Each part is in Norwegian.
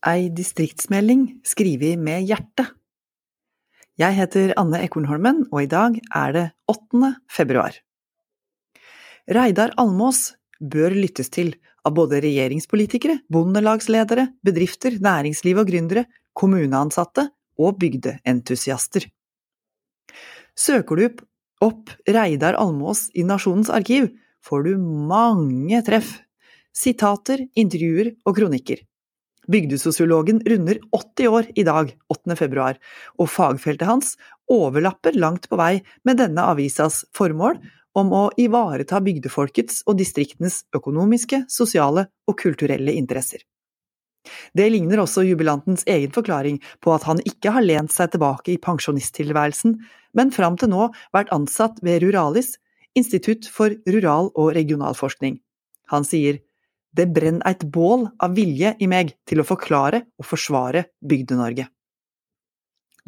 Ei distriktsmelding skrevet med hjertet. Jeg heter Anne Ekornholmen, og i dag er det 8. februar. Reidar Almås bør lyttes til av både regjeringspolitikere, bondelagsledere, bedrifter, næringsliv og gründere, kommuneansatte og bygdeentusiaster. Søker du opp Reidar Almås i Nasjonens arkiv, får du mange treff, sitater, intervjuer og kronikker. Bygdesosiologen runder 80 år i dag, 8. februar, og fagfeltet hans overlapper langt på vei med denne avisas formål om å ivareta bygdefolkets og distriktenes økonomiske, sosiale og kulturelle interesser. Det ligner også jubilantens egen forklaring på at han ikke har lent seg tilbake i pensjonisttilværelsen, men fram til nå vært ansatt ved Ruralis, Institutt for rural- og regionalforskning. Han sier det brenner eit bål av vilje i meg til å forklare og forsvare Bygde-Norge.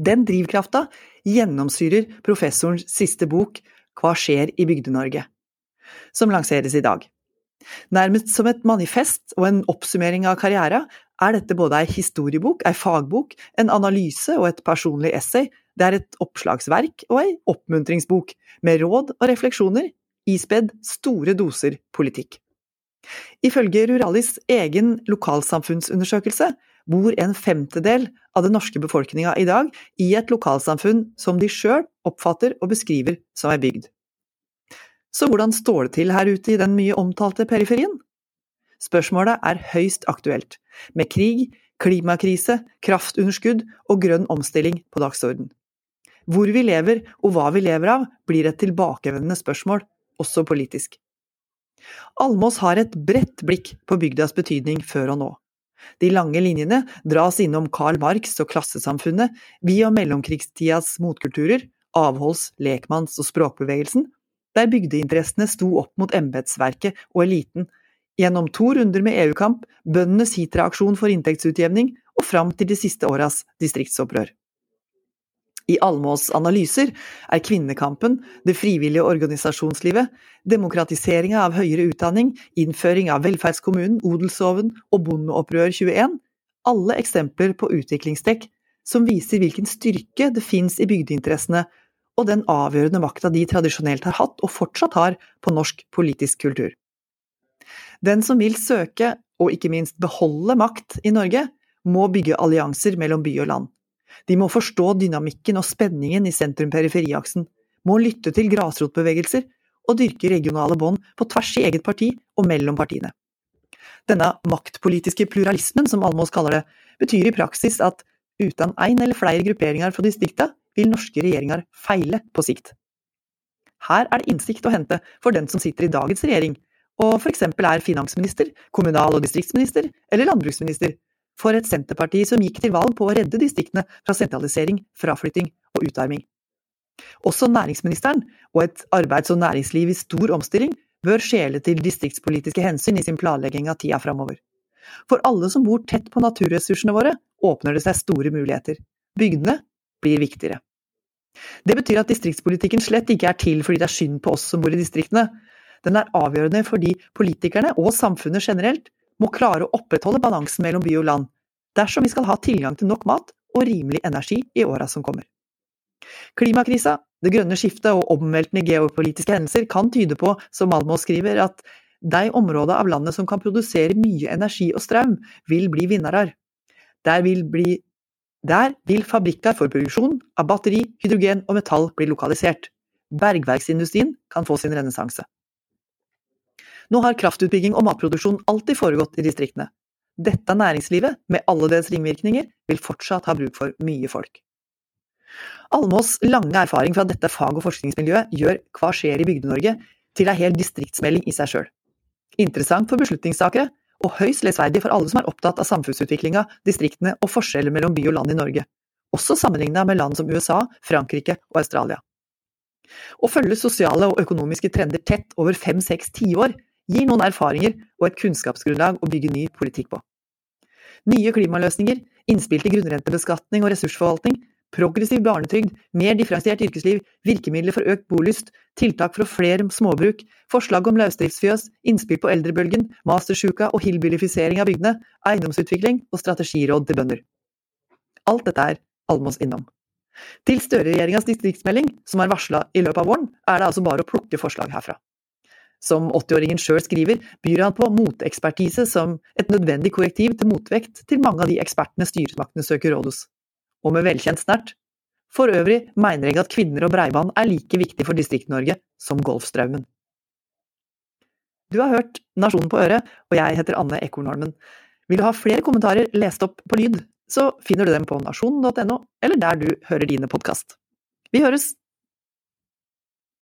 Den drivkrafta gjennomsyrer professorens siste bok Hva skjer i Bygde-Norge?, som lanseres i dag. Nærmest som et manifest og en oppsummering av karriera er dette både ei historiebok, ei fagbok, en analyse og et personlig essay, det er et oppslagsverk og ei oppmuntringsbok, med råd og refleksjoner, ispedd store doser politikk. Ifølge Ruralis egen lokalsamfunnsundersøkelse bor en femtedel av den norske befolkninga i dag i et lokalsamfunn som de sjøl oppfatter og beskriver som ei bygd. Så hvordan står det til her ute i den mye omtalte periferien? Spørsmålet er høyst aktuelt, med krig, klimakrise, kraftunderskudd og grønn omstilling på dagsorden. Hvor vi lever og hva vi lever av, blir et tilbakevendende spørsmål, også politisk. Almås har et bredt blikk på bygdas betydning før og nå. De lange linjene dras innom Karl Marx og klassesamfunnet, vi- og mellomkrigstidas motkulturer, avholds-, lekmanns- og språkbevegelsen, der bygdeinteressene sto opp mot embetsverket og eliten, gjennom to runder med EU-kamp, bøndenes hitreaksjon for inntektsutjevning og fram til de siste åras distriktsopprør. I Almås analyser er kvinnekampen, det frivillige organisasjonslivet, demokratiseringa av høyere utdanning, innføring av velferdskommunen, odelsloven og bondeopprør 21 alle eksempler på utviklingstrekk som viser hvilken styrke det fins i bygdeinteressene, og den avgjørende makta de tradisjonelt har hatt og fortsatt har på norsk politisk kultur. Den som vil søke, og ikke minst beholde makt i Norge, må bygge allianser mellom by og land. De må forstå dynamikken og spenningen i sentrum-periferiaksen, må lytte til grasrotbevegelser og dyrke regionale bånd på tvers i eget parti og mellom partiene. Denne maktpolitiske pluralismen, som Almås kaller det, betyr i praksis at uten én eller flere grupperinger fra distrikta, vil norske regjeringer feile på sikt. Her er det innsikt å hente for den som sitter i dagens regjering, og eksempel er finansminister, kommunal- og distriktsminister eller landbruksminister, for et Senterparti som gikk til valg på å redde distriktene fra sentralisering, fraflytting og utarming. Også næringsministeren, og et arbeids- og næringsliv i stor omstilling, bør skjele til distriktspolitiske hensyn i sin planlegging av tida framover. For alle som bor tett på naturressursene våre, åpner det seg store muligheter. Bygdene blir viktigere. Det betyr at distriktspolitikken slett ikke er til fordi det er synd på oss som bor i distriktene. Den er avgjørende fordi politikerne og samfunnet generelt må klare å opprettholde balansen mellom by og land, dersom vi skal ha tilgang til nok mat og rimelig energi i åra som kommer. Klimakrisa, det grønne skiftet og omveltende geopolitiske hendelser kan tyde på, som Almås skriver, at de områdene av landet som kan produsere mye energi og strøm, vil bli vinnere. Der vil, bli, der vil fabrikker for produksjon av batteri, hydrogen og metall bli lokalisert. Bergverksindustrien kan få sin renessanse. Nå har kraftutbygging og matproduksjon alltid foregått i distriktene. Dette næringslivet, med alle dets ringvirkninger, vil fortsatt ha bruk for mye folk. Almås' lange erfaring fra dette fag- og forskningsmiljøet gjør Hva skjer i Bygde-Norge til ei hel distriktsmelding i seg sjøl. Interessant for beslutningstakere, og høyst lesverdig for alle som er opptatt av samfunnsutviklinga, distriktene og forskjeller mellom by og land i Norge, også sammenligna med land som USA, Frankrike og Australia. Å følge sosiale og økonomiske trender tett over fem–seks tiår gir noen erfaringer og et kunnskapsgrunnlag å bygge ny politikk på. Nye klimaløsninger, innspill til grunnrentebeskatning og ressursforvaltning, progressiv barnetrygd, mer differensiert yrkesliv, virkemidler for økt bolyst, tiltak for flere småbruk, forslag om løsdriftsfjøs, innspill på eldrebølgen, mastersjuka og hillbillyfisering av bygdene, eiendomsutvikling og strategiråd til bønder. Alt dette er Almås innom. Til Støre-regjeringas distriktsmelding, som er varsla i løpet av våren, er det altså bare å plukke forslag herfra. Som 80-åringen sjøl skriver, byr han på motekspertise som et nødvendig korrektiv til motvekt til mange av de ekspertene styresmaktene søker råd hos. Og med velkjent snert. For øvrig mener jeg at kvinner og breiband er like viktig for Distrikt-Norge som Golfstraumen. Du har hørt Nasjonen på øret, og jeg heter Anne Ekornholmen. Vil du ha flere kommentarer lest opp på lyd, så finner du dem på nasjonen.no, eller der du hører dine podkast. Vi høres!